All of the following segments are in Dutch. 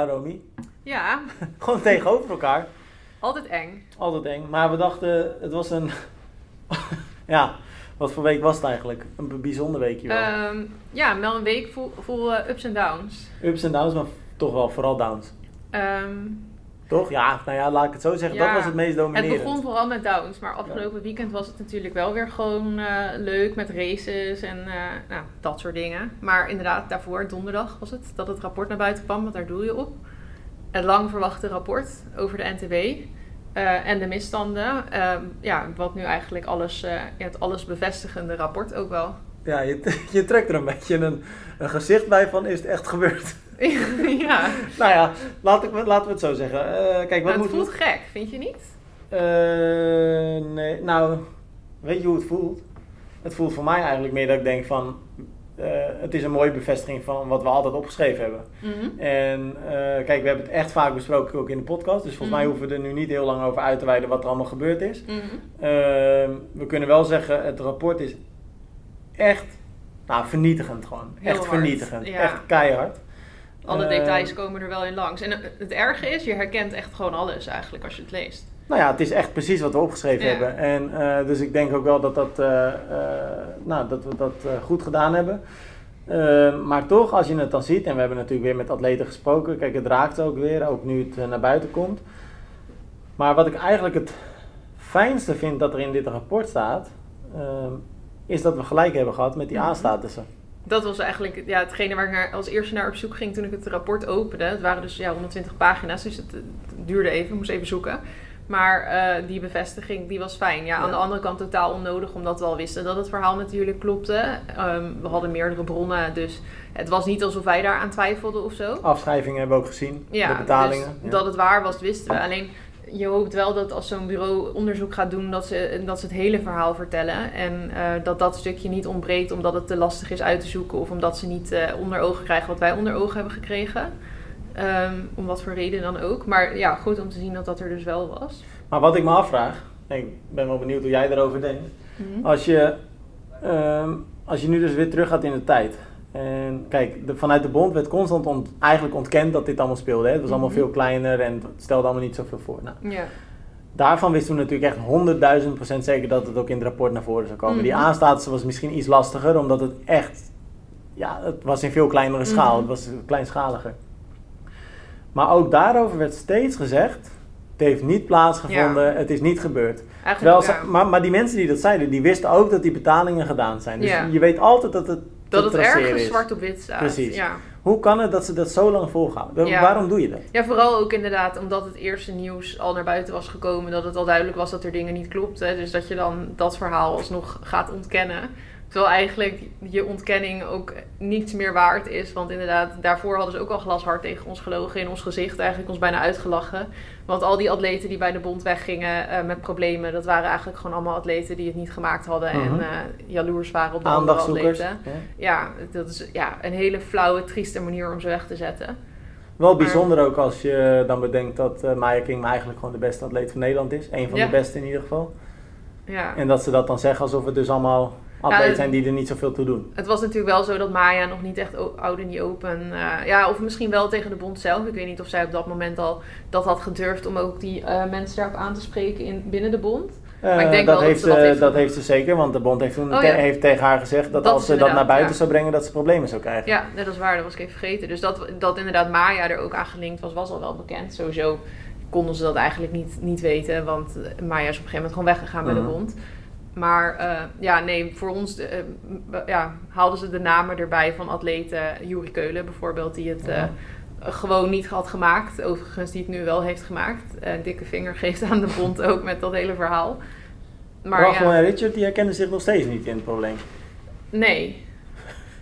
gedaan, Romy. Ja, Gewoon tegenover elkaar. altijd eng. Altijd eng. Maar we dachten, het was een... ja, wat voor week was het eigenlijk? Een bijzonder weekje wel. Ehm, ja, wel een week vol, vol eh, ups en downs. Ups en downs, maar toch wel vooral downs. Ehm, Toch? Ja, nou ja, laat ik het zo zeggen. Ja, dat was het meest het dominerend. begon vooral met downs, maar afgelopen weekend was het natuurlijk wel weer gewoon eh, leuk met races en eh, nou, dat soort dingen. Maar inderdaad, daarvoor, donderdag was het, dat het rapport naar buiten kwam, want daar doe je op. Het lang verwachte rapport over de NTW eh, en de misstanden. Ehm, ja, wat nu eigenlijk alles, het alles bevestigende rapport ook wel. Ja, je, je trekt er een beetje een, een gezicht bij van, is het echt gebeurd? ja, nou ja, laat ik, laten we het zo zeggen. Eh, kijk, wat maar het voelt gek, vind je niet? Eh, nee, nou, weet je hoe het voelt? Het voelt voor mij eigenlijk meer dat ik denk van, eh, het is een mooie bevestiging van wat we altijd opgeschreven hebben. Mhm. En kijk, we hebben het echt vaak besproken ook in de podcast, dus volgens mij Mhm. hoeven we er nu niet heel lang over uit te wijden wat er allemaal gebeurd is. Mhm. Ehm, we kunnen wel zeggen, het rapport is echt, nou, vernietigend gewoon. Heel echt hard, vernietigend, ja. echt keihard. Alle Eh, details komen er wel in langs. En het erge is, je herkent echt gewoon alles eigenlijk als je het leest. Nou ja, het is echt precies wat we opgeschreven Ja. hebben. En eh, dus ik denk ook wel dat, dat, eh, eh, nou, dat we dat eh, goed gedaan hebben. Eh, maar toch, als je het dan ziet, en we hebben natuurlijk weer met atleten gesproken, kijk, het raakt ook weer, ook nu het eh, naar buiten komt. Maar wat ik eigenlijk het fijnste vind dat er in dit rapport staat, is dat we gelijk hebben gehad met die Mhm. A-statussen. Dat was eigenlijk ja, hetgene waar ik naar, als eerste naar op zoek ging toen ik het rapport opende. Het waren dus ja, 120 pagina's, dus het, het duurde even, ik moest even zoeken. Maar eh, die bevestiging die was fijn. Ja, aan de andere kant totaal onnodig, omdat we al wisten dat het verhaal natuurlijk klopte. Ehm, we hadden meerdere bronnen, dus het was niet alsof wij daar aan twijfelden of zo. Afschrijvingen hebben we ook gezien, Ja, de betalingen. dus ja. dat het waar was, wisten we. Alleen je hoopt wel dat als zo'n bureau onderzoek gaat doen, dat ze, dat ze het hele verhaal vertellen. En eh, dat dat stukje niet ontbreekt omdat het te lastig is uit te zoeken of omdat ze niet eh, onder ogen krijgen wat wij onder ogen hebben gekregen. Ehm, om wat voor reden dan ook. Maar ja, goed om te zien dat dat er dus wel was. Maar wat ik me afvraag, en ik ben wel benieuwd hoe jij erover denkt. Als je, ehm, als je nu dus weer terug gaat in de tijd. En kijk, de, vanuit de bond werd constant ont- eigenlijk ontkend dat dit allemaal speelde. Hè? Het was allemaal Mhm. veel kleiner en het stelde allemaal niet zoveel voor. Nou, Ja. daarvan wisten we natuurlijk echt honderdduizend procent zeker dat het ook in het rapport naar voren zou komen. Die Mhm. aanstatus was misschien iets lastiger, omdat het echt, ja, het was in veel kleinere schaal. Mhm. Het was kleinschaliger. Maar ook daarover werd steeds gezegd, het heeft niet plaatsgevonden, het is niet gebeurd. Terwijl ja, maar, maar die mensen die dat zeiden, die wisten ook dat die betalingen gedaan zijn. Dus Ja. je weet altijd dat het dat het ergens is. zwart op wit staat. Precies. Ja. Hoe kan het dat ze dat zo lang volhouden? Ja. Waarom doe je dat? Ja, vooral ook inderdaad omdat het eerste nieuws al naar buiten was gekomen. Dat het al duidelijk was dat er dingen niet klopten. Dus dat je dan dat verhaal alsnog gaat ontkennen. Terwijl eigenlijk je ontkenning ook niets meer waard is. Want inderdaad, daarvoor hadden ze ook al glashard tegen ons gelogen. In ons gezicht eigenlijk ons bijna uitgelachen. Want al die atleten die bij de bond weggingen eh, met problemen. Dat waren eigenlijk gewoon allemaal atleten die het niet gemaakt hadden. Mhm. En eh, jaloers waren op de andere atleten. Ja. Ja, dat is ja, een hele flauwe, trieste manier om ze weg te zetten. Wel bijzonder ook als je dan bedenkt dat eh Maya King eigenlijk gewoon de beste atleet van Nederland is. Een van Ja. de beste in ieder geval. Ja. En dat ze dat dan zeggen alsof het dus allemaal atleten dat- zijn die er niet zoveel toe doen. Het was natuurlijk wel zo dat Maya nog niet echt oud in die open. eh, ja, of misschien wel tegen de bond zelf. Ik weet niet of zij op dat moment al dat had gedurfd om ook die eh, mensen daarop aan te spreken in, binnen de bond. Maar ik Eh, denk dat, wel dat heeft, ze dat heeft dat heeft ze zeker, want de bond heeft, toen Oh, te- heeft tegen haar gezegd dat, Dat als ze dat naar buiten ja. zou brengen, dat ze problemen zou krijgen. Ja, dat is waar. Dat was ik even vergeten. Dus dat, dat inderdaad Maya er ook aan gelinkt was, was al wel bekend. Sowieso konden ze dat eigenlijk niet, niet weten. Want eh, Maya is op een gegeven moment gewoon weggegaan bij Mhm. de bond. Maar eh, ja, nee, voor ons m- ja, haalden ze de namen erbij van atleten. Juri Keulen bijvoorbeeld, die het... eh, gewoon niet had gemaakt. Overigens, die het nu wel heeft gemaakt. Dikke vinger geeft aan de bond ook met dat hele verhaal. Maar Rachel ja, en Richard die herkennen zich nog steeds niet in het probleem. nee.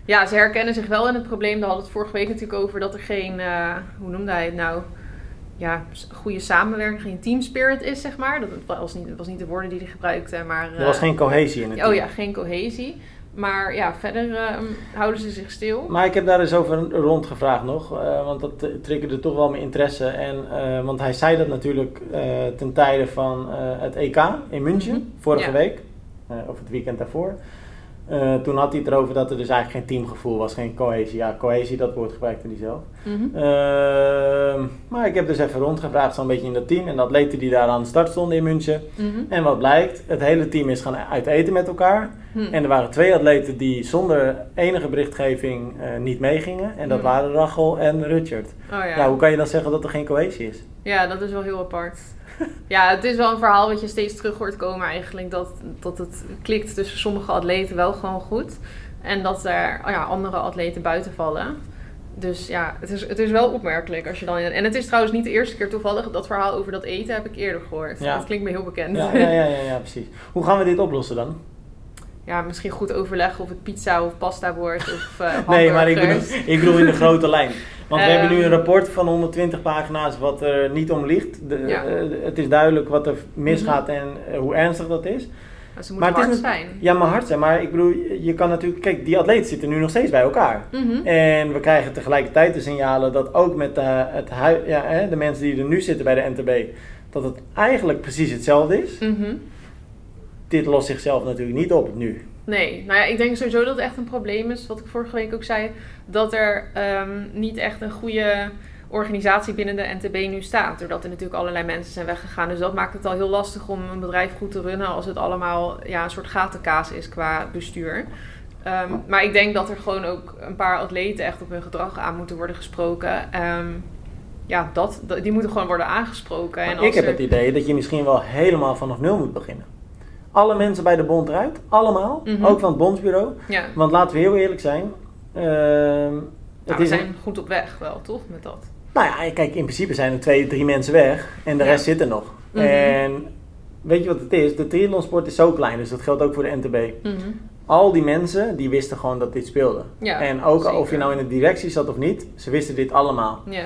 Ja, ze herkennen zich wel in het probleem. Daar hadden we het vorige week natuurlijk over dat er geen, hoe noemde hij het nou? Ja, goede samenwerking, geen team spirit is, zeg maar. Dat was niet, was niet de woorden die hij gebruikte, maar... Er was eh, geen cohesie in het Oh team. ja, geen cohesie. Maar ja, verder eh, houden ze zich stil. Maar ik heb daar eens over rondgevraagd nog, eh, want dat eh, triggerde toch wel mijn interesse. En, want hij zei dat natuurlijk ten tijde van het EK in München, Mhm. vorige Ja. week, of het weekend daarvoor. Eh, toen had hij het erover dat er dus eigenlijk geen teamgevoel was, geen cohesie. Ja, cohesie, dat woord gebruikte hij zelf. Mhm. Ehm, maar ik heb dus even rondgevraagd, zo'n beetje in dat team. En atleten die daar aan de start stonden in München. Mhm. En wat blijkt, het hele team is gaan uit eten met elkaar. Hm. En er waren twee atleten die zonder enige berichtgeving eh, niet meegingen. En dat waren Rachel en Rutgert. Oh ja. Ja. hoe kan je dan zeggen dat er geen cohesie is? Ja, dat is wel heel apart. ja, het is wel een verhaal wat je steeds terug hoort komen eigenlijk. Dat, dat het klikt tussen sommige atleten wel gewoon goed. En dat er oh ja, andere atleten buiten vallen. Dus ja, het is, het is wel opmerkelijk als je dan... En het is trouwens niet de eerste keer toevallig. Dat verhaal over dat eten heb ik eerder gehoord. Ja. Dat klinkt me heel bekend. Ja, ja, ja, ja, ja, precies. Hoe gaan we dit oplossen dan? Ja, misschien goed overleggen of het pizza of pasta wordt of eh Nee, maar ik bedoel, ik bedoel in de grote lijn. Want we Ehm. hebben nu een rapport van 120 pagina's wat er niet om ligt. De, Ja. eh, het is duidelijk wat er misgaat en eh, hoe ernstig dat is. Maar ze moeten Maar het hard is zijn. Ja, maar hard zijn. Maar ik bedoel, je- kan natuurlijk... Kijk, die atleten zitten nu nog steeds bij elkaar. Mhm. En we krijgen tegelijkertijd de signalen dat ook met de, het hui- ja, hè, de mensen die er nu zitten bij de NTB... dat het eigenlijk precies hetzelfde is. Mhm. Dit lost zichzelf natuurlijk niet op nu. Nee, nou ja, ik denk sowieso dat het echt een probleem is. Wat ik vorige week ook zei, dat er ehm, niet echt een goede organisatie binnen de NTB nu staat. Doordat er natuurlijk allerlei mensen zijn weggegaan. Dus dat maakt het al heel lastig om een bedrijf goed te runnen als het allemaal ja, een soort gatenkaas is qua bestuur. Ehm, maar ik denk dat er gewoon ook een paar atleten echt op hun gedrag aan moeten worden gesproken. Ehm, ja, dat, die moeten gewoon worden aangesproken. En als ik heb er- het idee dat je misschien wel helemaal vanaf nul moet beginnen. Alle mensen bij de bond eruit, allemaal, Mhm. ook van het bondsbureau. Ja, Want laten we heel eerlijk zijn. ehm, het we is zijn goed op weg wel, toch? Met dat. Nou ja, kijk, in principe zijn er twee, drie mensen weg en de Ja. rest zit er nog. Mhm. En weet je wat het is? De triathlonsport is zo klein, dus dat geldt ook voor de NTB. Mhm. Al die mensen, die wisten gewoon dat dit speelde. Ja, en ook zeker. of je nou in de directie zat of niet, ze wisten dit allemaal. Ja.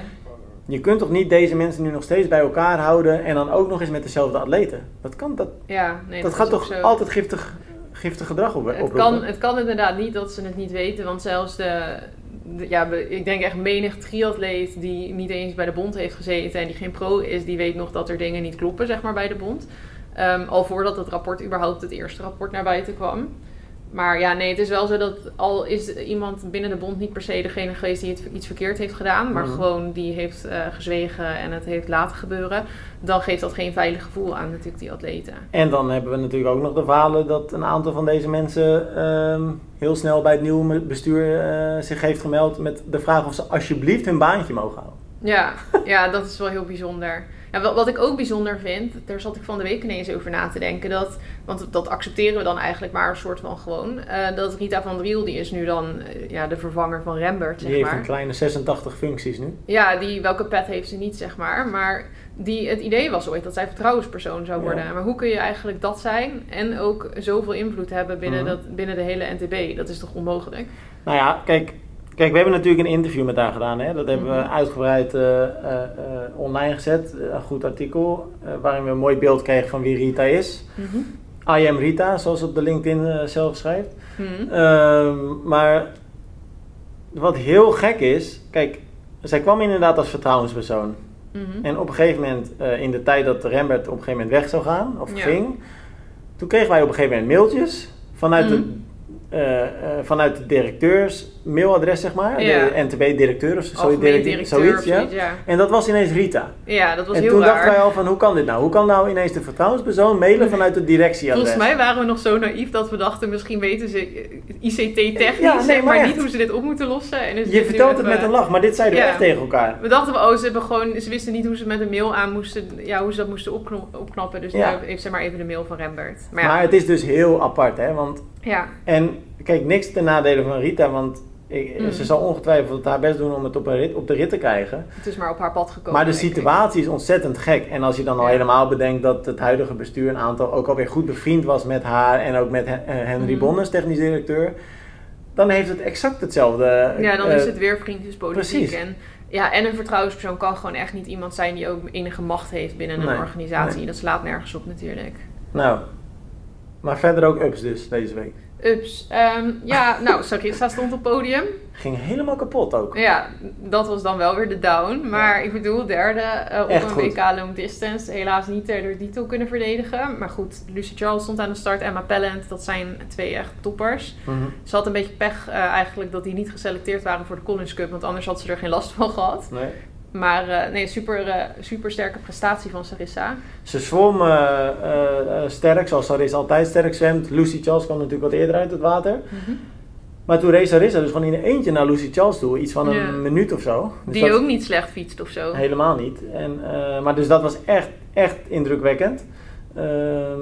Je kunt toch niet deze mensen nu nog steeds bij elkaar houden en dan ook nog eens met dezelfde atleten? Dat kan, dat, Ja, nee, dat gaat toch zo. altijd giftig, giftig gedrag op, Het oproepen? kan, het kan inderdaad niet dat ze het niet weten, want zelfs de, de- ja, ik denk echt menig triatleet die niet eens bij de bond heeft gezeten en die geen pro is, die weet nog dat er dingen niet kloppen, zeg maar, bij de bond. Ehm, al voordat het rapport überhaupt, het eerste rapport naar buiten kwam. Maar ja, nee, het is wel zo dat al is iemand binnen de bond niet per se degene geweest die het, iets verkeerd heeft gedaan, maar Mhm. gewoon die heeft eh, gezwegen en het heeft laten gebeuren, dan geeft dat geen veilig gevoel aan natuurlijk die atleten. En dan hebben we natuurlijk ook nog de verhalen dat een aantal van deze mensen ehm, heel snel bij het nieuwe bestuur eh, zich heeft gemeld met de vraag of ze alsjeblieft hun baantje mogen houden. Ja, ja, dat is wel heel bijzonder. Ja, wat, wat ik ook bijzonder vind, daar zat ik van de week ineens over na te denken. Dat, want dat accepteren we dan eigenlijk maar een soort van gewoon. eh, dat Rita van Driel, die is nu dan eh, ja, de vervanger van Rembert, Die zeg heeft maar. een kleine 86 functies nu. Ja, die, welke pet heeft ze niet, zeg maar. Maar die, het idee was ooit dat zij vertrouwenspersoon zou worden. Ja. Maar hoe kun je eigenlijk dat zijn en ook zoveel invloed hebben binnen, Mhm. dat, binnen de hele NTB? Dat is toch onmogelijk? Nou ja, kijk, kijk we hebben natuurlijk een interview met haar gedaan. Hè? Dat hebben we Mhm. uitgebreid eh, eh, eh, online gezet. Een goed artikel waarin we een mooi beeld kregen van wie Rita is. I am Rita, zoals ze op de LinkedIn zelf schrijft. Mhm. Ehm, maar wat heel gek is, kijk, zij kwam inderdaad als vertrouwenspersoon. Mhm. En op een gegeven moment, in de tijd dat Rembert op een gegeven moment weg zou gaan, of Ja. ging, toen kregen wij op een gegeven moment mailtjes vanuit, Mhm. de, vanuit de directeurs mailadres, zeg maar. Ja. De NTB-directeur of zo, directeur zoiets. Ja. zoiets, ja. En dat was ineens Rita. Ja, dat was En heel toen raar. dachten wij al van, hoe kan dit nou? Hoe kan nou ineens de vertrouwenspersoon mailen vanuit het directieadres? Volgens mij waren we nog zo naïef dat we dachten, misschien weten ze eh, ICT-technisch, Ja, nee, zeg maar maar echt. niet hoe ze dit op moeten lossen. En Je vertelt het met een lach, maar dit zeiden we echt tegen elkaar. We dachten, oh, ze, hebben gewoon, ze wisten niet hoe ze met een mail aan moesten, ja, hoe ze dat moesten opknappen. Dus Ja. nu heeft ze maar even de mail van Rembert. Maar ja, Maar het is dus heel apart, hè? Want ja. En kijk, niks ten nadele van Rita, want ik, Mm. ze zal ongetwijfeld haar best doen om het op, rit, op de rit te krijgen. het is maar op haar pad gekomen. Maar de situatie is ontzettend gek. En als je dan al Ja. helemaal bedenkt dat het huidige bestuur een aantal ook alweer goed bevriend was met haar en ook met eh, Henry Mhm. Bonnes, technisch directeur, dan heeft het exact hetzelfde. Ja, dan eh, is het weer vriendjespolitiek. precies. En, ja, en een vertrouwenspersoon kan gewoon echt niet iemand zijn die ook enige macht heeft binnen een Nee, organisatie. nee. Dat slaat nergens op natuurlijk. Nou, Maar verder ook ups dus deze week. Ups. Ehm, ja, nou, Sarissa stond op podium. Ging helemaal kapot ook. Ja, dat was dan wel weer de down. Maar ik bedoel, derde uh, op Echt een goed. WK long distance. Helaas niet de titel kunnen verdedigen. Maar goed, Lucy Charles stond aan de start. Emma Pellant, dat zijn twee echt toppers. Mhm. Ze had een beetje pech eh, eigenlijk dat die niet geselecteerd waren voor de Collins Cup. Want anders had ze er geen last van gehad. Nee. Maar eh, nee, super, eh, super sterke prestatie van Sarissa. Ze zwom eh, sterk, zoals Sarissa altijd sterk zwemt. Lucy Charles kwam natuurlijk wat eerder uit het water. Maar toen race Sarissa dus gewoon in een eentje naar Lucy Charles toe. Iets van een Ja. minuut of zo. Dus Die ook niet slecht fietst of zo. Helemaal niet. En, maar dus dat was echt, echt indrukwekkend. Ehm,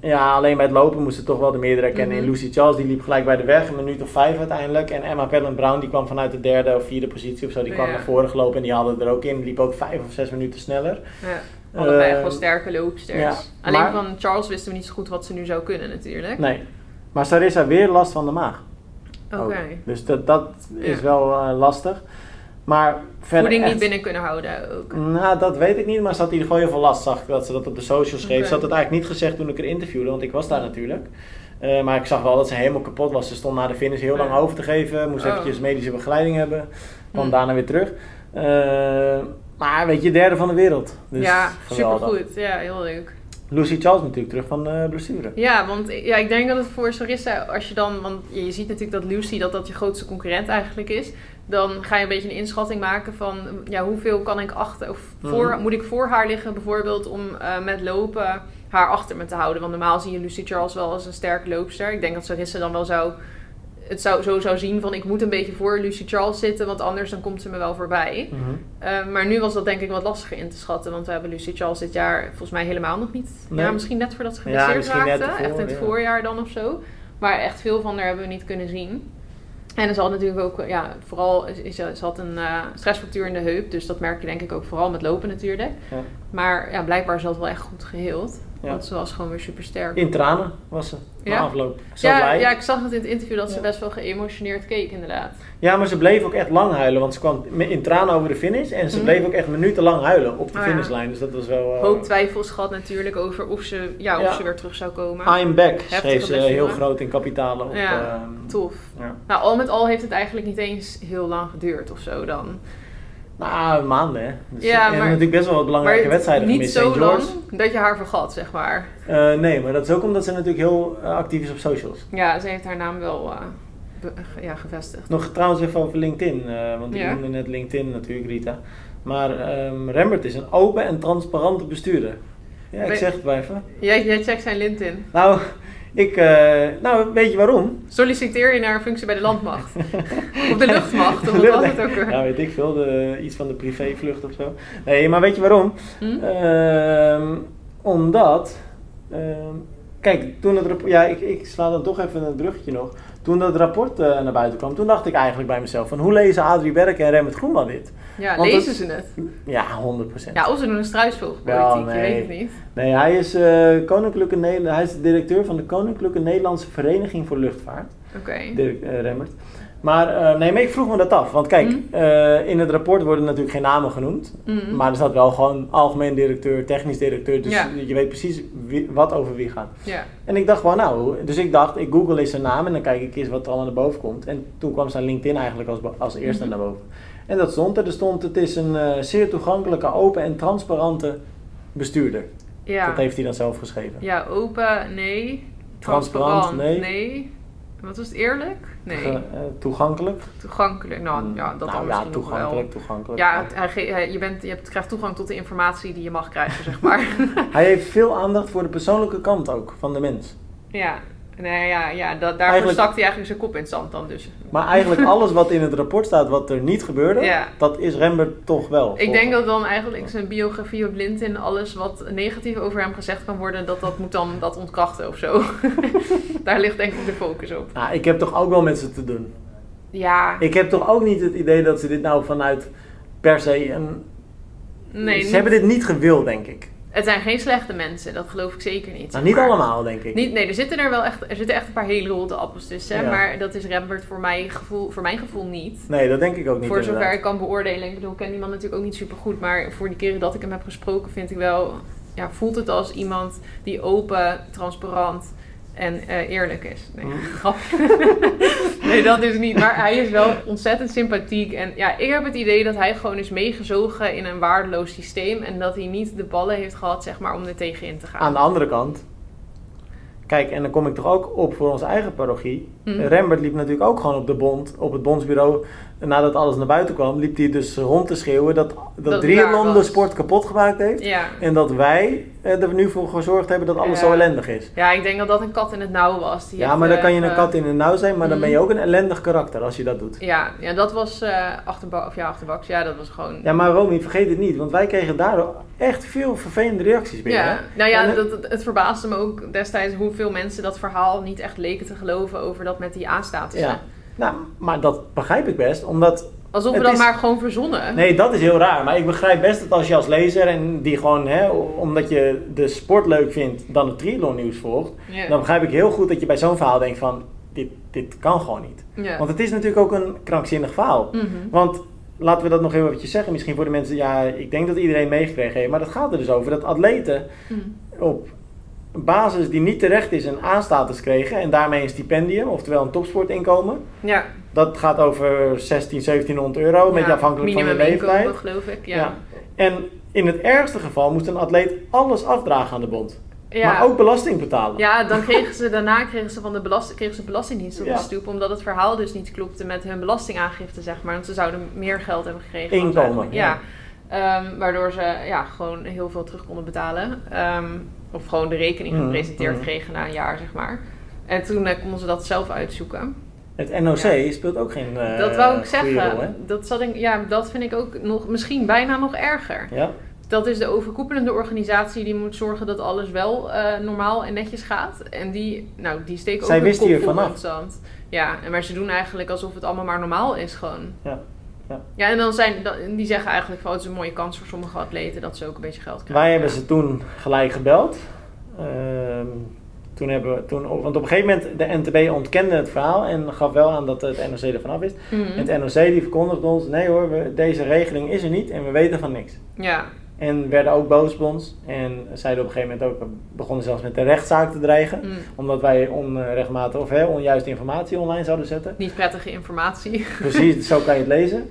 ja, alleen bij het lopen moesten toch wel de meerdere kennen. In Lucy Charles die liep gelijk bij de weg, een minuut of vijf uiteindelijk. En Emma Pellant Brown die kwam vanuit de derde of vierde positie of zo. Die kwam Ja. naar voren gelopen en die hadden er ook in. Die liep ook vijf of zes minuten sneller. Ja. Allebei echt wel Ehm, sterke loopsters. ja, Alleen maar- van Charles wisten we niet zo goed wat ze nu zou kunnen natuurlijk. Nee. Maar Sarissa weer last van de maag. Oké. Dus dat, dat is wel eh, lastig. Maar verder Voeding echt- niet binnen kunnen houden ook. Nou, dat weet ik niet, maar ze had in ieder geval heel veel last. Zag ik dat ze dat op de socials schreef. Ze had het eigenlijk niet gezegd toen ik haar interviewde, want ik was daar natuurlijk. Eh, maar ik zag wel dat ze helemaal kapot was. Ze stond na de finish heel lang over te geven. Moest Oh. eventjes medische begeleiding hebben. Kwam Hm. daarna weer terug. Eh, maar weet je, derde van de wereld. Dus ja, supergoed. Ja, heel leuk. Lucy Charles natuurlijk terug van de blessure. Ja, want ja, ik denk dat het voor Sarissa, als je dan, want je ziet natuurlijk dat Lucy, dat dat je grootste concurrent eigenlijk is. Dan ga je een beetje een inschatting maken van, ja, hoeveel kan ik achter, of voor, Mhm. moet ik voor haar liggen bijvoorbeeld om eh, met lopen haar achter me te houden. Want normaal zie je Lucy Charles wel als een sterke loopster. Ik denk dat Sarissa dan wel zou, het zou, zo zou zien van, ik moet een beetje voor Lucy Charles zitten, want anders dan komt ze me wel voorbij. Mhm. Uh, maar nu was dat denk ik wat lastiger in te schatten. Want we hebben Lucy Charles dit jaar volgens mij helemaal nog niet. Nee. Ja, misschien net voordat ze Ja, geblesseerd net raakte. echt in het ja. voorjaar dan of zo. Maar echt veel van haar hebben we niet kunnen zien. En ze had natuurlijk ook, ja, vooral, is, is- ze had een eh, stressfractuur in de heup. Dus dat merk je denk ik ook vooral met lopen natuurlijk. Ja. Maar ja, blijkbaar is dat wel echt goed geheeld. Ja. Want ze was gewoon weer super sterk. In tranen was ze na Ja? afloop. Zo Ja, blij. ja, ik zag het in het interview dat ze best wel geëmotioneerd keek inderdaad. Ja, maar ze bleef ook echt lang huilen, want ze kwam in tranen over de finish en ze Mhm. bleef ook echt minutenlang huilen op de Oh finishlijn. Dus dat was wel. eh, Hoop twijfels gehad natuurlijk over of ze, ja, of ze weer terug zou komen. I'm back, schreef ze heel groot in kapitalen. Op, Ja, ehm, Tof. ja. Nou, al met al heeft het eigenlijk niet eens heel lang geduurd of zo dan. Nou, maanden hè. Dus Ja, we hebben maar- natuurlijk best wel wat belangrijke maar wedstrijden niet zo lang dat je haar vergat, zeg maar. Eh, nee, maar dat is ook omdat ze natuurlijk heel eh, actief is op socials. Ja, ze heeft haar naam wel eh, ja, gevestigd. Nog trouwens even over LinkedIn, eh, want ik Ja. noemde net LinkedIn natuurlijk, Rita. Maar ehm Rembert is een open en transparante bestuurder. Ja, ik zeg het maar even. Jij, jij checkt zijn LinkedIn. Nou, ik, eh, nou, weet je waarom? Solliciteer je naar een functie bij de landmacht? of de luchtmacht, of wat was het ook weer? Ja, weet ik veel, de, iets van de privévlucht of zo. Nee, maar weet je waarom? Hm? Ehm, omdat, ehm, kijk, toen het ja, ik, ik sla dan toch even het bruggetje nog. Toen dat rapport eh, naar buiten kwam, toen dacht ik eigenlijk bij mezelf van hoe lezen Adrie Berk en Remmert Groenman dit? Ja, Want lezen het- ze het? Ja, 100%. Ja, of ze doen een struisvogelpolitiek, Wel, je nee. weet het niet. Nee, hij is, eh, Koninklijke hij is de directeur van de Koninklijke Nederlandse Vereniging voor Luchtvaart. Oké. Dirk eh, Remmert. Maar eh, nee, maar ik vroeg me dat af. Want kijk, Mhm. eh, in het rapport worden natuurlijk geen namen genoemd. Mhm. Maar er staat wel gewoon algemeen directeur, technisch directeur. Dus Ja. je weet precies wie, wat over wie gaat. Ja. En ik dacht gewoon, nou, dus ik dacht, ik google eens zijn naam en dan kijk ik eens wat er allemaal naar boven komt. En toen kwam zijn LinkedIn eigenlijk als, als eerste Mhm. naar boven. En dat stond er. Er stond, het is een eh, zeer toegankelijke, open en transparante bestuurder. Ja. Dat heeft hij dan zelf geschreven. ja, open, nee. Transparant, Transparant, nee. Wat was het, eerlijk? Nee. Ge- eh, toegankelijk. Toegankelijk, nou ja, dat nou, ja, toegankelijk, toegankelijk. Ja, het- hij, ge- hij- je, bent, je hebt, krijgt toegang tot de informatie die je mag krijgen, zeg maar. Hij heeft veel aandacht voor de persoonlijke kant ook van de mens. ja, nee, ja, ja dat, daarvoor Eigenlijk- stak hij eigenlijk zijn kop in het zand dan dus. Maar eigenlijk alles wat in het rapport staat wat er niet gebeurde, Ja. dat is Rembert toch wel. Ik denk dat dan eigenlijk zijn biografie op LinkedIn, alles wat negatief over hem gezegd kan worden, dat dat moet dan dat ontkrachten of zo. Daar ligt denk ik de focus op. Nou, ik heb toch ook wel met ze te doen. Ja, Ik heb toch ook niet het idee dat ze dit nou vanuit per se een... nee, ze niet- hebben dit niet gewild, denk ik. Het zijn geen slechte mensen, dat geloof ik zeker niet. Nou, niet Maar- allemaal, denk ik. Niet, nee, er zitten er wel echt, er zitten echt een paar hele rotte appels tussen. Ja. Maar dat is Rembert voor, mij gevoel, voor mijn gevoel niet. Nee, dat denk ik ook niet voor zover inderdaad. ik kan beoordelen. Ik bedoel, ik ken die man natuurlijk ook niet super goed. Maar voor die keren dat ik hem heb gesproken, vind ik wel. Ja, voelt het als iemand die open, transparant en eh, eerlijk is. Nee, Mm. grapje. nee, dat is niet. Maar hij is wel ontzettend sympathiek. En ja, ik heb het idee dat hij gewoon is meegezogen in een waardeloos systeem. En dat hij niet de ballen heeft gehad, zeg maar, om er tegenin te gaan. Aan de andere kant, kijk, en dan kom ik toch ook op voor onze eigen parochie. Mhm. Rembert liep natuurlijk ook gewoon op de bond, op het bondsbureau. Nadat alles naar buiten kwam, liep hij dus rond te schreeuwen dat, dat, Dat de sport kapot gemaakt heeft. Ja. En dat wij eh, er nu voor gezorgd hebben dat alles Ja. zo ellendig is. ja, ik denk dat dat een kat in het nauw was. Die Ja, maar dan eh, kan je een kat in de nauw zijn, maar dan Mhm. ben je ook een ellendig karakter als je dat doet. Ja, ja, dat was eh achterbak, of ja, achterbaks. Ja, dat was gewoon... Ja, maar Romy, vergeet het niet, want wij kregen daardoor echt veel vervelende reacties binnen. Ja, nou ja, En, dat, het, het verbaasde me ook destijds hoeveel mensen dat verhaal niet echt leken te geloven over dat met die A-status. Ja. Nou, maar dat begrijp ik best, omdat Alsof we dat is- maar gewoon verzonnen. Nee, dat is heel raar. Maar ik begrijp best dat als je als lezer en die gewoon, hè, omdat je de sport leuk vindt, dan het triathlon nieuws volgt. Dan begrijp ik heel goed dat je bij zo'n verhaal denkt van, dit, dit kan gewoon niet. Want het is natuurlijk ook een krankzinnig verhaal. Mhm. Want laten we dat nog heel eventjes zeggen, misschien voor de mensen, ja, ik denk dat iedereen meegekregen heeft. Maar dat gaat er dus over dat atleten Mhm. op basis die niet terecht is een A-status kregen. En daarmee een stipendium, oftewel een topsportinkomen. Ja. Dat gaat over 16, 1700 euro, met Ja, afhankelijk van je leeftijd. geloof ik. Ja. Ja. En in het ergste geval moest een atleet alles afdragen aan de bond. Ja. Maar ook belasting betalen. Ja, dan kregen ze daarna kregen ze van de belast, kregen ze belastingdienst op Ja. de stoep, omdat het verhaal dus niet klopte met hun belastingaangifte, zeg maar. Want ze zouden meer geld hebben gekregen. Inkomen, ja. Ja. Ehm, waardoor ze ja, gewoon heel veel terug konden betalen. Ehm, of gewoon de rekening Mhm, gepresenteerd mhm. kregen na een jaar, zeg maar. En toen eh, konden ze dat zelf uitzoeken. Het NOC speelt ook geen eh dat wou ik goede zeggen. rol, dat, zat ik, ja, dat vind ik ook nog, misschien bijna nog erger. Ja? Dat is de overkoepelende organisatie die moet zorgen dat alles wel eh, normaal en netjes gaat. En die, nou, die steken Zij ook een wisten kop hier vanaf. Ja, en maar ze doen eigenlijk alsof het allemaal maar normaal is gewoon. Ja, ja. Ja, en dan zijn, die zeggen eigenlijk van, oh, het is een mooie kans voor sommige atleten dat ze ook een beetje geld krijgen. Wij hebben ze toen gelijk gebeld. Ehm, toen hebben we, toen, want op een gegeven moment, de NTB ontkende het verhaal en gaf wel aan dat het NOC er vanaf is. Mhm. Het NOC die verkondigde ons, nee hoor, we, deze regeling is er niet en we weten van niks. Ja, En werden ook boos op ons en zeiden op een gegeven moment ook, begonnen zelfs met de rechtszaak te dreigen. mm. Omdat wij onrechtmatig of hè, onjuiste informatie online zouden zetten. niet prettige informatie. Precies, zo kan je het lezen.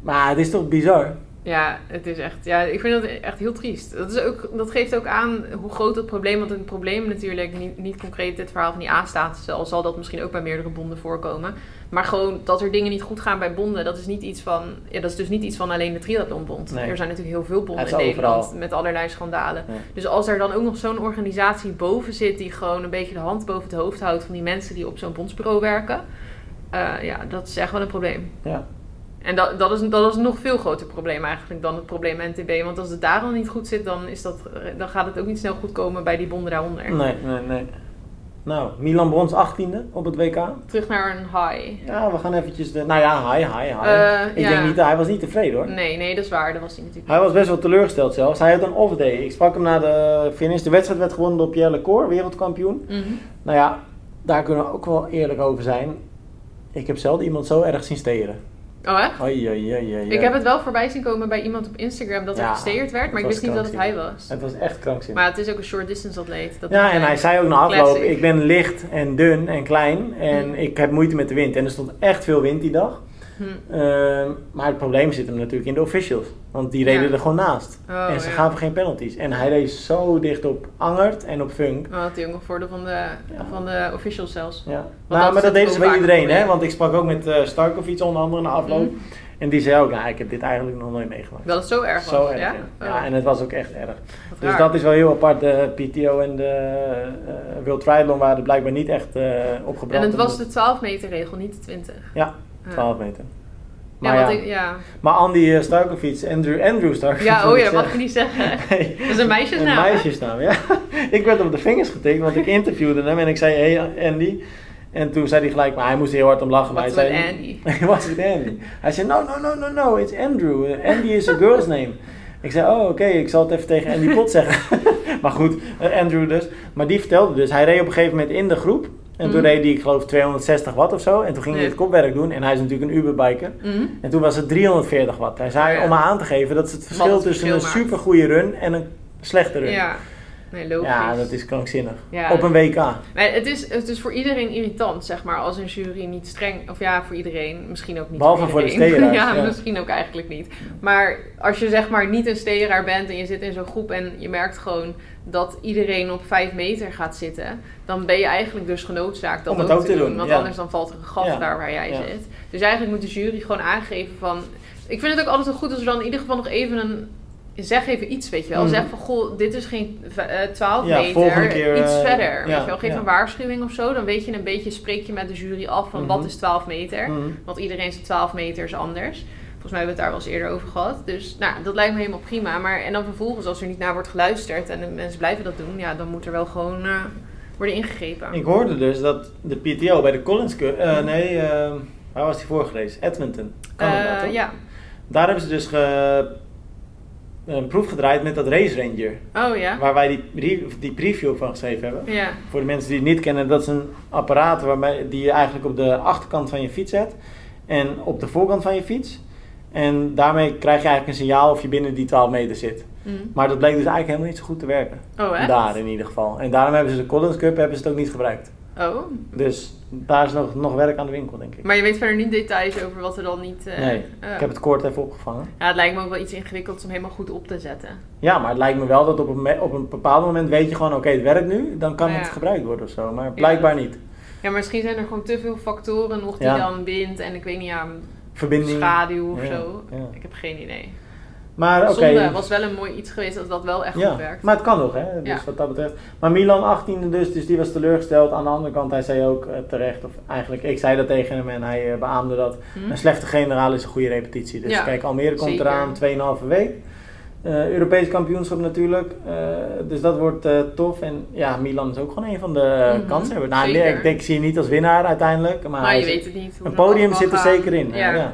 Maar het is toch bizar? Ja, het is echt. Ja, ik vind dat echt heel triest. Dat, is ook, dat geeft ook aan hoe groot het probleem. Want een probleem natuurlijk niet, niet concreet dit verhaal van die A-status. Al zal dat misschien ook bij meerdere bonden voorkomen. Maar gewoon dat er dingen niet goed gaan bij bonden. Dat is niet iets van. Ja, dat is dus niet iets van alleen de Triathlonbond. Nee. Er zijn natuurlijk heel veel bonden in Nederland overal. met allerlei schandalen. Ja. Dus als er dan ook nog zo'n organisatie boven zit die gewoon een beetje de hand boven het hoofd houdt van die mensen die op zo'n bondsbureau werken. eh, ja, dat is echt wel een probleem. Ja. En dat, dat, is, dat is een nog veel groter probleem eigenlijk dan het probleem NTB. Want als het daar al niet goed zit, dan, is dat, dan gaat het ook niet snel goed komen bij die bonden daaronder. Nee, nee, nee. Nou, Milan Brons 18e op het WK. Terug naar een high. Ja, we gaan eventjes de... Nou ja, hi, hi, hi. Eh, ik ja. denk niet, hij was niet tevreden hoor. Nee, nee, dat is waar. Dat was hij natuurlijk Hij was best wel teleurgesteld zelfs. Hij had een off day. Ik sprak hem na de finish. De wedstrijd werd gewonnen door Pierre Lecour, wereldkampioen. Mhm. Nou ja, daar kunnen we ook wel eerlijk over zijn. Ik heb zelden iemand zo erg zien steren. Oh, echt? Oei, oei, oei, oei, Ik heb het wel voorbij zien komen bij iemand op Instagram dat er gesteerd werd, maar ik wist niet dat het hij was. Het was echt krankzinnig. Maar het is ook een short distance atleet. Dat Ja, en hij zei ook na afloop, ik ben licht en dun en klein en Hm. ik heb moeite met de wind. En er stond echt veel wind die dag. Hm. Ehm, maar het probleem zit hem natuurlijk in de officials. Want die reden Ja. er gewoon naast. Oh, en ze ja. gaven geen penalties. En hij reed zo dicht op Angert en op Funk. Oh, had hij ook nog voordeel van de, van de officials zelfs. Ja. Nou, maar dat deden ze bij iedereen, een hè? Want ik sprak ook met eh Starkovic onder andere na afloop. Mhm. En die zei ook, nou, ik heb dit eigenlijk nog nooit meegemaakt. Dat het zo erg was, Zo erg, ja? ja. Oh, Ja, en het was ook echt erg. wat Dus raar. dat is wel heel apart. De PTO en de eh World Triathlon waren er blijkbaar niet echt opgebrand. En het was de 12 meter regel, niet de 20. Ja, Ja. 12 meter. Maar, ja, ik, ja. maar Andy eh, Starkovic, Andrew, Andrew Starkovic. ja, oh ja, ik zeggen. je niet zeggen. Dat is een meisjesnaam. Een meisjesnaam, ja. ik werd op de vingers getikt, want ik interviewde hem en ik zei, hey Andy. En toen zei hij gelijk, maar hij moest heel hard om lachen. Maar Wat hij met zei, Andy? Was met Andy. Hij zei, no, no, no, no, no, it's Andrew. Andy is a girl's name. Ik zei, oh, oké, ik zal het even tegen Andy Pot zeggen. maar goed, eh, Andrew dus. Maar die vertelde dus, hij reed op een gegeven moment in de groep. En toen Mhm. reed hij, ik geloof, 260 watt of zo. En toen ging hij het kopwerk doen. En hij is natuurlijk een Uberbiker. Mhm. En toen was het 340 watt. Hij zei, Oh ja. om maar aan te geven, dat is het verschil het tussen verschil een supergoeie run en een slechte run. Ja. Nee, logisch. Ja, dat is krankzinnig. Ja. Op een WK. Maar het is, het is voor iedereen irritant, zeg maar, als een jury niet streng... Of ja, voor iedereen. Misschien ook niet Behalve voor de steeraars, ja, ja. misschien ook eigenlijk niet. Maar als je zeg maar niet een steeraar bent en je zit in zo'n groep... en je merkt gewoon dat iedereen op vijf meter gaat zitten... dan ben je eigenlijk dus genoodzaakt dat Om het ook, te doen, Want ja. anders dan valt er een gat daar waar jij zit. Dus eigenlijk moet de jury gewoon aangeven van... Ik vind het ook altijd wel goed als er dan in ieder geval nog even een... Zeg even iets, weet je wel. Mhm. Zeg van, goh, dit is geen eh, 12 Ja, volgende meter, keer, iets eh, verder. ja, weet je wel, geef ja. een waarschuwing of zo. Dan weet je een beetje, spreek je met de jury af van Mhm. wat is 12 meter. Mhm. Want iedereen is 12 meter is anders. Volgens mij hebben we het daar wel eens eerder over gehad. Dus nou, dat lijkt me helemaal prima. Maar en dan vervolgens, als er niet naar wordt geluisterd en de mensen blijven dat doen, ja, dan moet er wel gewoon eh, worden ingegrepen. Ik hoorde dus dat de PTO bij de Collins Cup... eh, nee, eh, waar was die voorgelezen? Edmonton. Canada, Eh, toch? ja. Daar hebben ze dus ge- een proef gedraaid met dat Race Ranger. Oh ja. Waar wij die, die preview van geschreven hebben. Ja. Voor de mensen die het niet kennen, dat is een apparaat waarmee, die je eigenlijk op de achterkant van je fiets zet. En op de voorkant van je fiets. En daarmee krijg je eigenlijk een signaal of je binnen die 12 meter zit. Mm. Maar dat bleek dus eigenlijk helemaal niet zo goed te werken. Oh echt? Daar in ieder geval. En daarom hebben ze de Collins Cup hebben ze het ook niet gebruikt. Oh. Dus daar is nog, nog werk aan de winkel, denk ik. Maar je weet verder niet details over wat er dan niet... eh, nee, eh. ik heb het koord even opgevangen. Ja, het lijkt me ook wel iets ingewikkelds om helemaal goed op te zetten. Ja, maar het lijkt me wel dat op een, op een bepaald moment weet je gewoon, oké, het werkt nu. Dan kan Ja. het gebruikt worden of zo. Maar blijkbaar niet. Ja, maar misschien zijn er gewoon te veel factoren nog die Ja. dan bindt. En ik weet niet, ja, Verbinding. schaduw of zo. Ik heb geen idee. Maar oké. Zonde, was wel een mooi iets geweest als dat wel echt Ja, goed werkt. maar het kan nog, hè? Dus Ja. wat dat betreft. Maar Milan 18e dus, dus die was teleurgesteld. Aan de andere kant, hij zei ook eh, terecht, of eigenlijk, ik zei dat tegen hem en hij eh, beaamde dat. Hm? Een slechte generaal is een goede repetitie. Dus Ja, kijk, Almere komt zeker. eraan, 2,5 week. Eh Europees kampioenschap natuurlijk. Dus dat wordt tof. En ja, Milan is ook gewoon een van de uh, Mhm, kanshebbers. Nou, ik denk, ik zie je niet als winnaar uiteindelijk. Maar, Maar je weet het niet. hoe een podium zit er gaan. zeker in. Ja.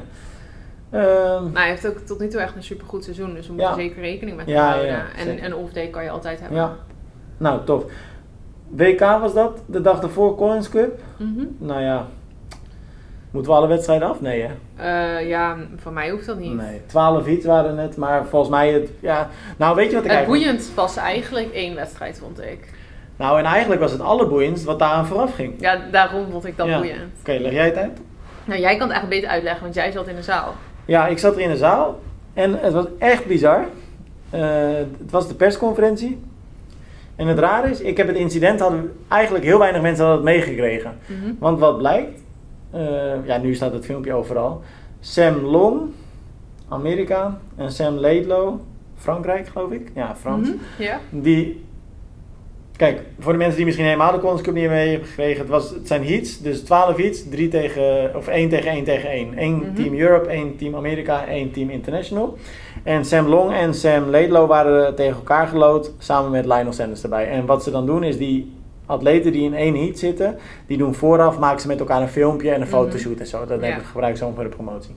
Ehm, Maar hij heeft ook tot nu toe echt een supergoed seizoen. Dus we moeten zeker rekening met hem houden. ja, en een off-day kan je altijd hebben. ja. Nou, tof. WK was dat, de dag ervoor Collins Cup. Mhm. Nou ja, moeten we alle wedstrijden af? Nee, hè? Eh, ja, van mij hoeft dat niet. Nee, 12 iets waren het, maar volgens mij het, ja. Nou, weet je wat ik Het eigenlijk... boeiend was eigenlijk één wedstrijd, vond ik. Nou, en eigenlijk was het allerboeiendst wat daaraan vooraf ging. Ja, daarom vond ik dat Ja. boeiend. Oké, leg jij het uit? Nou, jij kan het eigenlijk beter uitleggen, want jij zat in de zaal. Ja, ik zat er in de zaal en het was echt bizar. Eh, het was de persconferentie. En het raar is, ik heb het incident, hadden eigenlijk heel weinig mensen hadden het meegekregen. Mhm. Want wat blijkt, eh, ja nu staat het filmpje overal. Sam Long, Amerika, en Sam Laidlow, Frankrijk geloof ik. Ja, Frans. Mhm. Die, kijk, voor de mensen die misschien helemaal de Collins Cup niet mee hebben gekregen, het, was, het zijn heats, dus 12 heats, 3 tegen, of 1 tegen 1 tegen 1. Eén Mhm. team Europe, 1 team Amerika, 1 team International. En Sam Long en Sam Laidlow waren tegen elkaar gelood, samen met Lionel Sanders erbij. En wat ze dan doen is die atleten die in één heat zitten, die doen vooraf, maken ze met elkaar een filmpje en een Mhm. fotoshoot en zo. Dat Ja. gebruikt zo voor de promotie.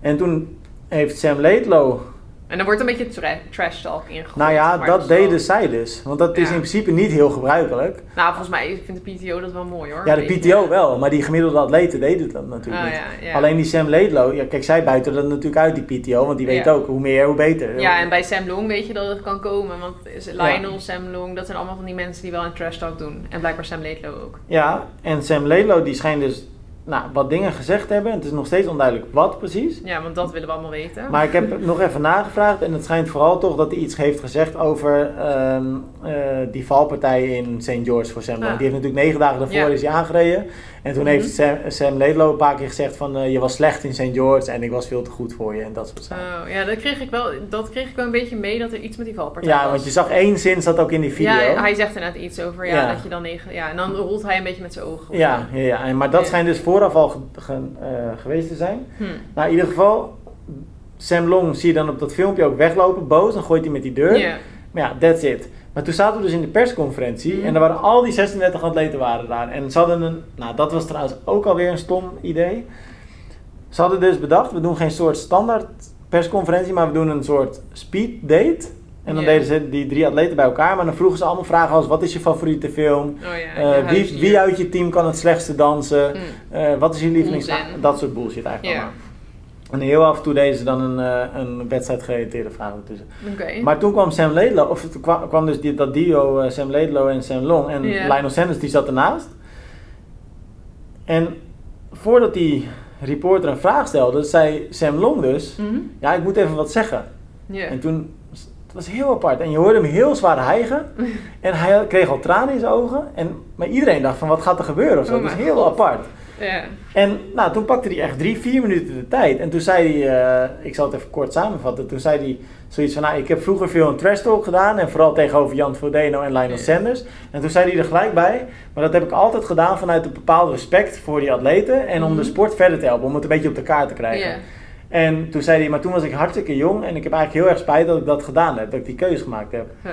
En toen heeft Sam Laidlow En er wordt een beetje tra trash talk ingegooid. nou ja, dat wel- deden zij dus. Want dat is in principe niet heel gebruikelijk. Nou, volgens mij vindt de PTO dat wel mooi hoor. Ja, de PTO wel, maar die gemiddelde atleten deden dat natuurlijk Ah, niet. ja, ja. Alleen die Sam Laidlow, ja, kijk, zij buiten dat natuurlijk uit, die PTO, want die weet ook hoe meer, hoe beter. Ja, en bij Sam Long weet je dat het kan komen. Want Lionel, Sam Long, dat zijn allemaal van die mensen die wel een trash talk doen. En blijkbaar Sam Laidlow ook. Ja, en Sam Laidlow die schijnt dus nou, wat dingen gezegd hebben. Het is nog steeds onduidelijk wat precies. Ja, want dat willen we allemaal weten. Maar ik heb nog even nagevraagd en het schijnt vooral toch dat hij iets heeft gezegd over ehm, eh, die valpartij in St. George voor Long. Ah. Die heeft natuurlijk negen dagen daarvoor Ja. is hij aangereden. En toen Mhm. heeft Sam, Sam Laidlow een paar keer gezegd van eh, je was slecht in St. George en ik was veel te goed voor je en dat soort zaken. Oh, ja, dat kreeg, ik wel, dat kreeg ik wel een beetje mee dat er iets met die valpartij ja, was. want je zag één zin zat ook in die video. Ja, hij zegt er net iets over, ja, Ja. dat je dan negen... Ja, en dan rolt hij een beetje met zijn ogen. Ja, ja, ja. Maar dat Ja. schijnt dus vooraf al ge- ge- eh, geweest te zijn. Hm. Nou, in ieder geval, Sam Long zie je dan op dat filmpje ook weglopen, boos. Dan gooit hij met die deur. Ja. Maar ja, that's it. Maar toen zaten we dus in de persconferentie Mhm. en er waren al die 36 atleten waren daar. En ze hadden een, nou dat was trouwens ook alweer een stom idee. Ze hadden dus bedacht, we doen geen soort standaard persconferentie, maar we doen een soort speed date. En dan deden ze die drie atleten bij elkaar, maar dan vroegen ze allemaal vragen als wat is je favoriete film? Oh ja, Eh, wie, wie uit je team kan het slechtste dansen? Hm. Eh, wat is je lievelings... Dat soort bullshit eigenlijk allemaal. En heel af en toe deden ze dan een, uh, een wedstrijd gerelateerde vraag ertussen. Oké. Maar toen kwam Sam Laidlaw, of kwam, kwam dus die, dat duo uh, Sam Laidlaw en Sam Long. En Ja. Lionel Sanders die zat ernaast. En voordat die reporter een vraag stelde, zei Sam Long dus... Mhm. Ja, ik moet even wat zeggen. En toen, het was heel apart. En je hoorde hem heel zwaar hijgen. en hij kreeg al tranen in zijn ogen. En, maar iedereen dacht van, wat gaat er gebeuren of zo. Oh Het was mijn heel God. apart. Ja. En nou, toen pakte hij echt drie, vier minuten de tijd. En toen zei hij, eh, ik zal het even kort samenvatten. Toen zei hij zoiets van, nou, ik heb vroeger veel een trash talk gedaan. En vooral tegenover Jan Frodeno en Lionel Ja. Sanders. En toen zei hij er gelijk bij, maar dat heb ik altijd gedaan vanuit een bepaald respect voor die atleten. En om Mhm. de sport verder te helpen, om het een beetje op de kaart te krijgen. Ja. En toen zei hij, maar toen was ik hartstikke jong. En ik heb eigenlijk heel erg spijt dat ik dat gedaan heb. Dat ik die keuze gemaakt heb. Ja.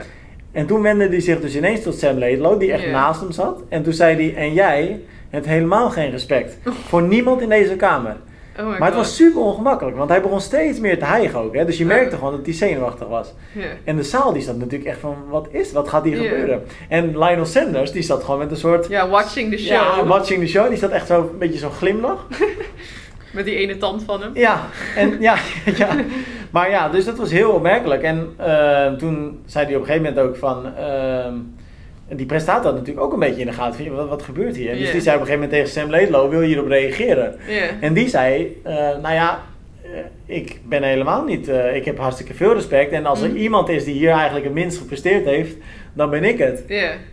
En toen wendde hij zich dus ineens tot Sam Laidlaw, die echt naast hem zat. En toen zei hij, en jij hebt helemaal geen respect voor niemand in deze kamer. Oh Maar het was super ongemakkelijk, want hij begon steeds meer te hijgen ook. Hè? Dus je merkte gewoon dat hij zenuwachtig was. En de zaal die zat natuurlijk echt van, wat is, wat gaat hier gebeuren? En Lionel Sanders, die zat gewoon met een soort... ja, watching the show. Ja, watching the show. Die zat echt zo een beetje zo'n glimlach. Met die ene tand van hem. Ja, en ja, ja. Maar ja, dus dat was heel opmerkelijk. En eh, toen zei hij op een gegeven moment ook van... ehm, en die presentator had natuurlijk ook een beetje in de gaten van, wat, wat gebeurt hier? En dus die zei op een gegeven moment tegen Sam Laidlaw, wil je hierop reageren? En die zei, eh, nou ja, eh, ik ben helemaal niet, eh, ik heb hartstikke veel respect. En als er Mhm. iemand is die hier eigenlijk het minst gepresteerd heeft, dan ben ik het.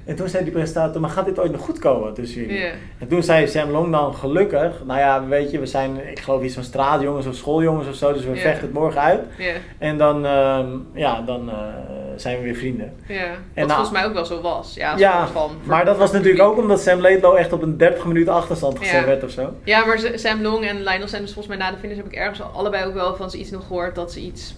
En toen zei die presentator, maar gaat dit ooit nog goed komen tussen jullie? En toen zei Sam Long dan gelukkig, nou ja, weet je, we zijn, ik geloof iets van straatjongens of schooljongens of zo, dus we vechten het morgen uit. En dan, ehm, ja, dan zijn we weer vrienden. Ja. En Wat nou- volgens mij ook wel zo was. Ja, Ja, van, maar dat was natuurlijk ook omdat Sam Laidlaw echt op een 30 minuten achterstand gezet Ja. werd of zo. Ja, maar Sam Long en Lionel Sanders, volgens mij na de finish heb ik ergens al- allebei ook wel van ze iets nog gehoord dat ze iets,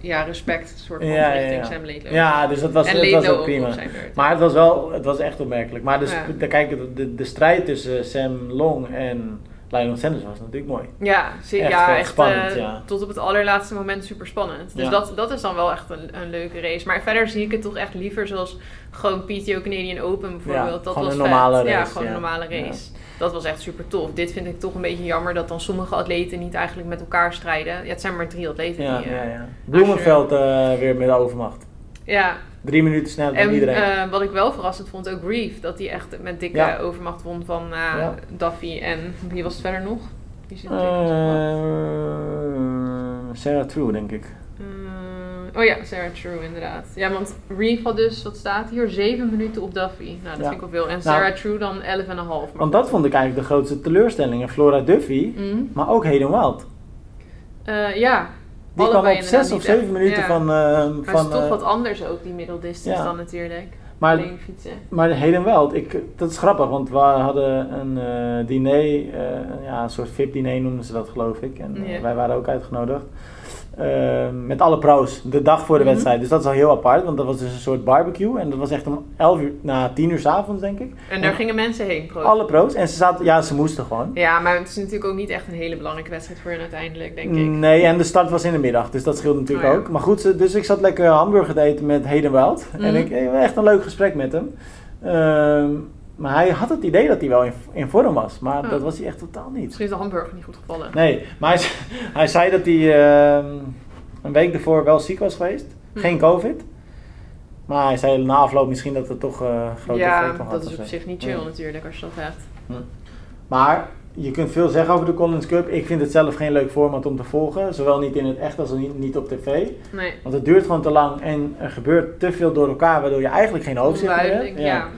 ja, respect soort van Ja, richting. Sam Laidlaw. Ja, dus dat was, en dat was ook prima. Maar het was wel, het was echt opmerkelijk. Maar dus, de, kijk, de, de, de strijd tussen Sam Long en Lionel Sanders was natuurlijk mooi. Ja, ze- Echt ja, echt spannend, eh, ja. tot op het allerlaatste moment super spannend. Dus Ja. dat, dat is dan wel echt een, een leuke race. Maar verder zie ik het toch echt liever zoals gewoon PTO Canadian Open bijvoorbeeld. Ja, dat gewoon was een vet. normale Ja, race, gewoon ja. een normale race. Dat was echt super tof. Dit vind ik toch een beetje jammer dat dan sommige atleten niet eigenlijk met elkaar strijden. Ja, het zijn maar drie atleten Ja, die... eh, ja, ja. Bloemenveld eh, weer met overmacht. ja. Drie minuten sneller dan En iedereen. eh, wat ik wel verrassend vond, ook Reef, dat hij echt met dikke Ja. overmacht won van eh Ja. Duffy en wie was het verder nog? Wie zit Eh, Sarah True, denk ik. Eh, oh ja, Sarah True inderdaad. Ja, want Reef had dus, wat staat hier, 7 minuten op Duffy. Nou, dat Ja. vind ik wel veel. En Sarah True dan 11,5. Maar Want dat vond ik eigenlijk de grootste teleurstelling. En Flora Duffy, Mm. maar ook Hayden Wild. Eh, ja. Die kwam op zes of zeven minuten Ja. van... eh, Maar het van is toch eh, wat anders ook, die middeldistance ja. dan natuurlijk. maar, Alleen fietsen. maar Wild, ik, dat is grappig, want we hadden een eh, diner, ja, een soort VIP-diner noemden ze dat geloof ik. En wij waren ook uitgenodigd. Eh, met alle pro's, de dag voor de Mhm. wedstrijd. Dus dat is al heel apart, want dat was dus een soort barbecue. En dat was echt om 11 uur, na 10 uur s avonds denk ik. En daar gingen mensen heen, pro. Alle pro's. En ze zaten, ja, ze moesten gewoon. Ja, maar het is natuurlijk ook niet echt een hele belangrijke wedstrijd voor hen uiteindelijk, denk ik. Nee, en de start was in de middag, dus dat scheelt natuurlijk Oh ja. ook. Maar goed, dus ik zat lekker hamburger te eten met Hayden Wild. En Mhm. ik ik had echt een leuk gesprek met hem. Ehm, maar hij had het idee dat hij wel in, in vorm was, maar dat was hij echt totaal niet. Misschien is de hamburger niet goed gevallen. Nee, maar hij, hij zei dat hij ehm, een week ervoor wel ziek was geweest. Hm. Geen COVID. Maar hij zei na afloop misschien dat het toch eh groot ja, effect had. dat is op zich niet chill Ja. natuurlijk als je dat hebt. Maar je kunt veel zeggen over de Collins Cup. Ik vind het zelf geen leuk format om te volgen. Zowel niet in het echt als niet, op tv. Nee, Want het duurt gewoon te lang en er gebeurt te veel door elkaar, waardoor je eigenlijk geen overzicht meer hebt. onduidelijk, ja.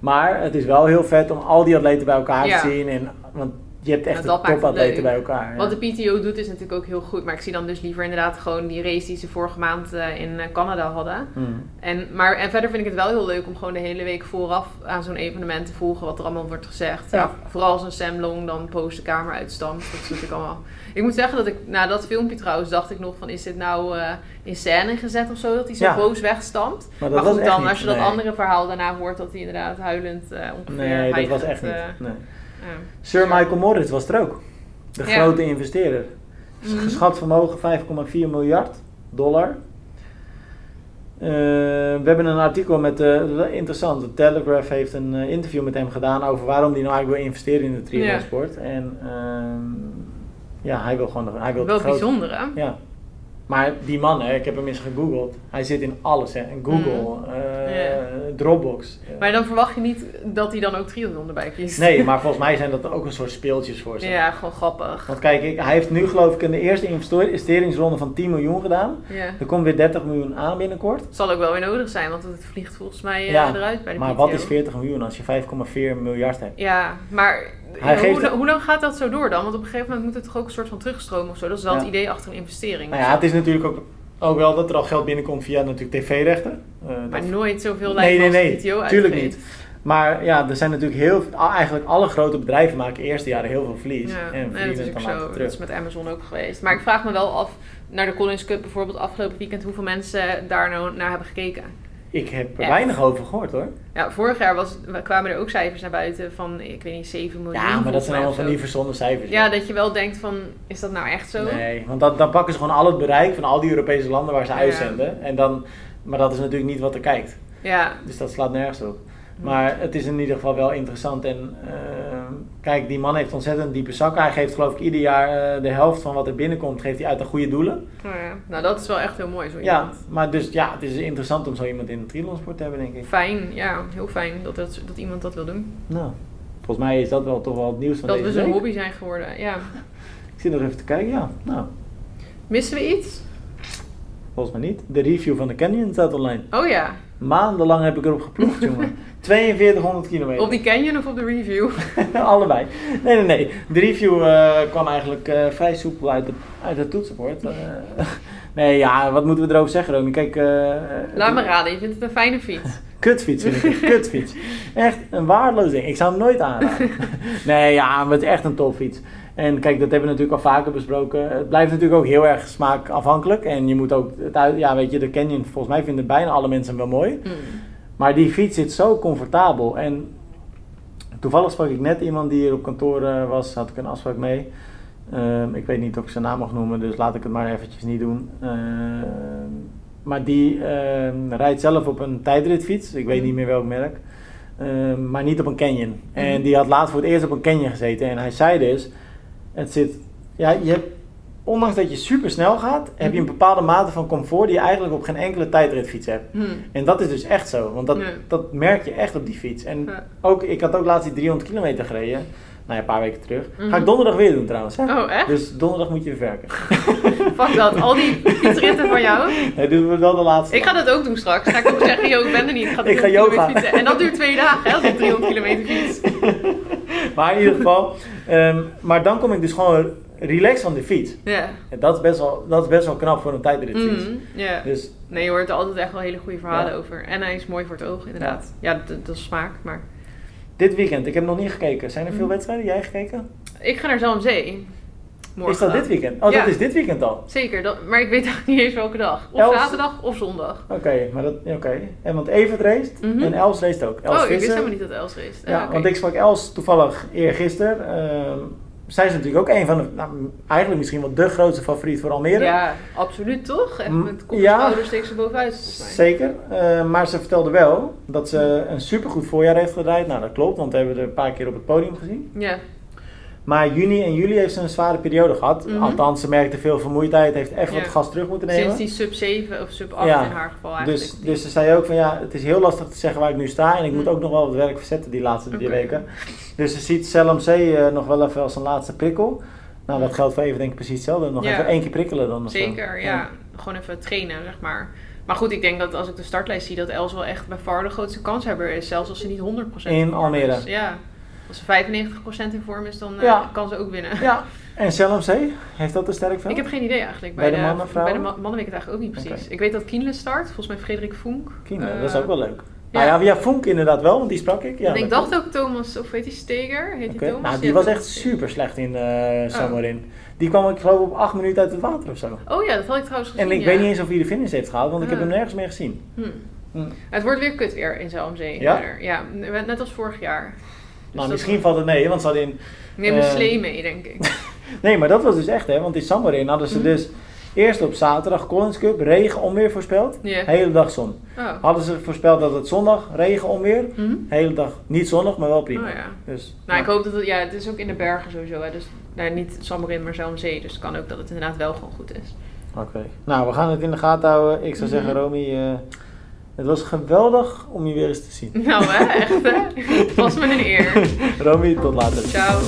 Maar het is wel heel vet om al die atleten bij elkaar Ja. te zien. En, want je hebt echt het topatleten bij elkaar. ja. Wat de PTO doet is natuurlijk ook heel goed. Maar ik zie dan dus liever inderdaad gewoon die race die ze vorige maand eh, in eh, Canada hadden. Hmm. En, maar, en verder vind ik het wel heel leuk om gewoon de hele week vooraf aan zo'n evenement te volgen wat er allemaal wordt gezegd. Ja. Ja. vooral als een Sam Long dan post de kamer uitstamt. Dat is natuurlijk allemaal... Ik moet zeggen dat ik na dat filmpje trouwens dacht ik nog van is dit nou eh, in scène gezet of zo? Dat hij zo Ja. boos wegstamt. Maar dat Maar goed dan als je dat andere verhaal daarna hoort dat hij inderdaad huilend eh ongeveer Nee, dat was echt niet. Nee. Ja. Sir Michael Moritz was er ook. De Ja. grote investeerder. Mhm. Geschat vermogen 5,4 miljard dollar. Eh, we hebben een artikel met, wel interessant, de Telegraph heeft een eh, interview met hem gedaan over waarom hij nou eigenlijk wil investeren in de triathlonsport. En ehm, Ja, hij wil gewoon hij wil Wel bijzonder, hè? Ja. Maar die man, hè, ik heb hem eens gegoogeld. Hij zit in alles, hè. In Google, eh, Ja. Dropbox. eh. Maar dan verwacht je niet dat hij dan ook triathlon erbij kiest. Nee, maar volgens mij zijn dat ook een soort speeltjes voor ze. Ja, gewoon grappig. Want kijk, ik, hij heeft nu geloof ik in de eerste investeringsronde van 10 miljoen gedaan. Er komt weer 30 miljoen aan binnenkort. Zal ook wel weer nodig zijn, want het vliegt volgens mij eh, Ja, eruit bij de Maar PTO. wat is 40 miljoen als je 5,4 miljard hebt? Ja, maar Hoe, geeft- hoe, hoe lang gaat dat zo door dan? Want op een gegeven moment moet het toch ook een soort van terugstromen of zo. Dat is wel Ja. het idee achter een investering. Nou ja, het is natuurlijk ook, ook wel dat er al geld binnenkomt via natuurlijk tv-rechten. Eh, Maar dat- nooit zoveel Nee, lijkt nee, als nee, de PTO tuurlijk uitgeeft. Maar ja, er zijn natuurlijk heel eigenlijk alle grote bedrijven maken eerste jaren heel veel verlies. Ja, en nee, dat is ook zo. Dat is met Amazon ook geweest. Maar ik vraag me wel af, naar de Collins Cup bijvoorbeeld afgelopen weekend, hoeveel mensen daar nou naar hebben gekeken. Ik heb er weinig over gehoord hoor. Ja, vorig jaar was, kwamen er ook cijfers naar buiten van, ik weet niet, 7 miljoen. Ja, maar dat zijn allemaal van die verzonnen cijfers. Ja, dat je wel denkt van, is dat nou echt zo? Nee, want dat, dan pakken ze gewoon al het bereik van al die Europese landen waar ze Ja. uitzenden. En dan, maar dat is natuurlijk niet wat er kijkt. Ja, Dus dat slaat nergens op. Maar het is in ieder geval wel interessant. En ehm, kijk, die man heeft ontzettend diepe zakken. Hij geeft geloof ik ieder jaar eh, de helft van wat er binnenkomt, geeft hij uit aan goede doelen. nou ja. Nou, dat is wel echt heel mooi zo Ja, iemand. maar dus ja, het is interessant om zo iemand in de triathlonsport te hebben, denk ik. Fijn, ja, heel fijn dat, dat, dat iemand dat wil doen. Nou, volgens mij is dat wel toch wel het nieuws van dat deze we zijn week. hobby zijn geworden, ja. Ik zit nog even te kijken, ja. Nou, Missen we iets? volgens mij niet. De review van de Canyon staat online. Oh ja, Maandenlang heb ik erop geploegd, jongen. 4200 kilometer. op die canyon of op de review? Allebei. Nee, nee, nee. De review eh, kwam eigenlijk eh, vrij soepel uit, de, uit het toetsenbord. Eh, nee, ja, wat moeten we erover zeggen? Kijk, Laat me raden, je vindt het een fijne fiets. Kutfiets vind ik kutfiets. Echt een waardeloos ding. Ik zou hem nooit aanraden. nee, ja, maar het is echt een topfiets. En kijk, dat hebben we natuurlijk al vaker besproken. Het blijft natuurlijk ook heel erg smaakafhankelijk. En je moet ook, het uit, ja, weet je, de Canyon, volgens mij vinden bijna alle mensen hem wel mooi. Mm. Maar die fiets zit zo comfortabel. En toevallig sprak ik net iemand die hier op kantoor eh, was, had ik een afspraak mee. Ehm, ik weet niet of ik zijn naam mag noemen, dus laat ik het maar eventjes niet doen. Ehm, maar die ehm, rijdt zelf op een tijdritfiets, ik weet niet meer welk merk. Maar niet op een Canyon. En Mhm. die had laatst voor het eerst op een Canyon gezeten. En hij zei dus, het zit, ja, je hebt, ondanks dat je super snel gaat, heb je een Mhm. bepaalde mate van comfort die je eigenlijk op geen enkele tijdritfiets hebt. Hm. En dat is dus echt zo, want dat, dat merk je echt op die fiets. En Ja. ook, ik had ook laatst die 300 kilometer gereden, nou ja, een paar weken terug. Ga Mhm. ik donderdag weer doen trouwens. Hè? Oh, echt? Dus donderdag moet je weer werken. Fuck dat, al die fietsritten van jou. Nee, doen we wel de laatste. Ik ga dat ook doen straks. Ga ik ook zeggen, yo, ik ben er niet. Ik ga, Ik ga 300 yoga. fietsen. En dat duurt twee dagen, hè, als ik 300 kilometer fiets. Maar in ieder geval, ehm, maar dan kom ik dus gewoon relaxed van de fiets. Ja. En dat is best wel, dat is best wel knap voor een tijdritfiets. Mhm, ja. Dus Nee, je hoort er altijd echt wel hele goede verhalen Ja. over. En hij is mooi voor het oog, inderdaad. Ja, dat, dat is smaak, maar... dit weekend, ik heb nog niet gekeken. Zijn er veel Mhm. wedstrijden? Jij gekeken? Ik ga naar Zalmzee. Morgen. Is dat dit weekend? Oh, Ja. dat is dit weekend al. Zeker, dat, maar ik weet eigenlijk niet eens welke dag. Of Els- zaterdag of zondag. Oké, maar dat, oké. En want Evert race Mhm. en Els race ook. Els oh, ik wist helemaal niet dat Els race. Ja, want ik sprak Els toevallig eergisteren. Ehm zij is natuurlijk ook een van de, nou, eigenlijk misschien wel de grootste favoriet voor Almere. Ja, absoluut toch? Echt Mm, met kop en ja. steekt ze bovenuit. Zeker, Eh, maar ze vertelde wel dat ze een supergoed voorjaar heeft gedraaid. Nou, dat klopt, want we hebben er een paar keer op het podium gezien. Ja. Maar juni en juli heeft ze een zware periode gehad. Mhm. Althans, ze merkte veel vermoeidheid, heeft even Ja. wat gas terug moeten nemen. Sinds die sub 7 of sub 8 Ja. in haar geval eigenlijk. Dus, dus ze zei ook van ja, het is heel lastig te zeggen waar ik nu sta. En ik moet Mm. ook nog wel wat werk verzetten die laatste drie weken. Dus ze ziet CLMC eh nog wel even als een laatste prikkel. Nou, dat geldt voor even denk ik precies hetzelfde. Nog Ja. even één keer prikkelen dan. Zeker, ja. Gewoon even trainen, zeg maar. Maar goed, ik denk dat als ik de startlijst zie, dat Els wel echt bij far de grootste kanshebber is. Zelfs als ze niet 100% In Almere. is. Ja. Als ze 95% in vorm is, dan eh, Ja. kan ze ook winnen. Ja, en CLMC, heeft dat een sterk veld? Ik heb geen idee eigenlijk. Bij de mannen, vrouwen? Bij de ma- mannen weet ik het eigenlijk ook niet precies. Ik weet dat Kienle start, volgens mij Frederik Vonk. Kino, Eh, dat is ook wel leuk. ja. Nou ja, ja, Vonk inderdaad wel, want die sprak ik. Ja, en ik dacht ook Thomas, of weet hij Steger? Heet Oké. die Thomas? Nou, die Ja, was echt super slecht in eh Oh. Samarin. Die kwam ik geloof op acht minuten uit het water of zo. Oh ja, dat had ik trouwens gezien. En ik ja. weet niet eens of hij de finish heeft gehaald, want ik heb Ah. hem nergens meer gezien. Hm. Hm. Het wordt weer kut weer in Zelmzee. Ja? verder. Ja, net als vorig jaar. Dus nou, misschien valt het mee, want ze hadden in... Neem een slee mee, denk ik. Nee, maar dat was dus echt, hè. Want in Samarin hadden ze Mhm. dus Eerst op zaterdag Collins Cup, regen, onweer voorspeld. Ja. Hele dag zon. Oh. Hadden ze voorspeld dat het zondag regen, onweer. Hm? Hele dag niet zonnig, maar wel prima. Oh ja. Dus, Nou, ik hoop dat het, ja, het is ook in de bergen sowieso. Hè. Dus nou, niet Samarin, maar zelf zee. Dus het kan ook dat het inderdaad wel gewoon goed is. Oké. Nou, we gaan het in de gaten houden. Ik zou Mhm. zeggen, Romy, eh, het was geweldig om je weer eens te zien. Nou hè, echt hè. Het was me een eer. Romy, tot later. Ciao.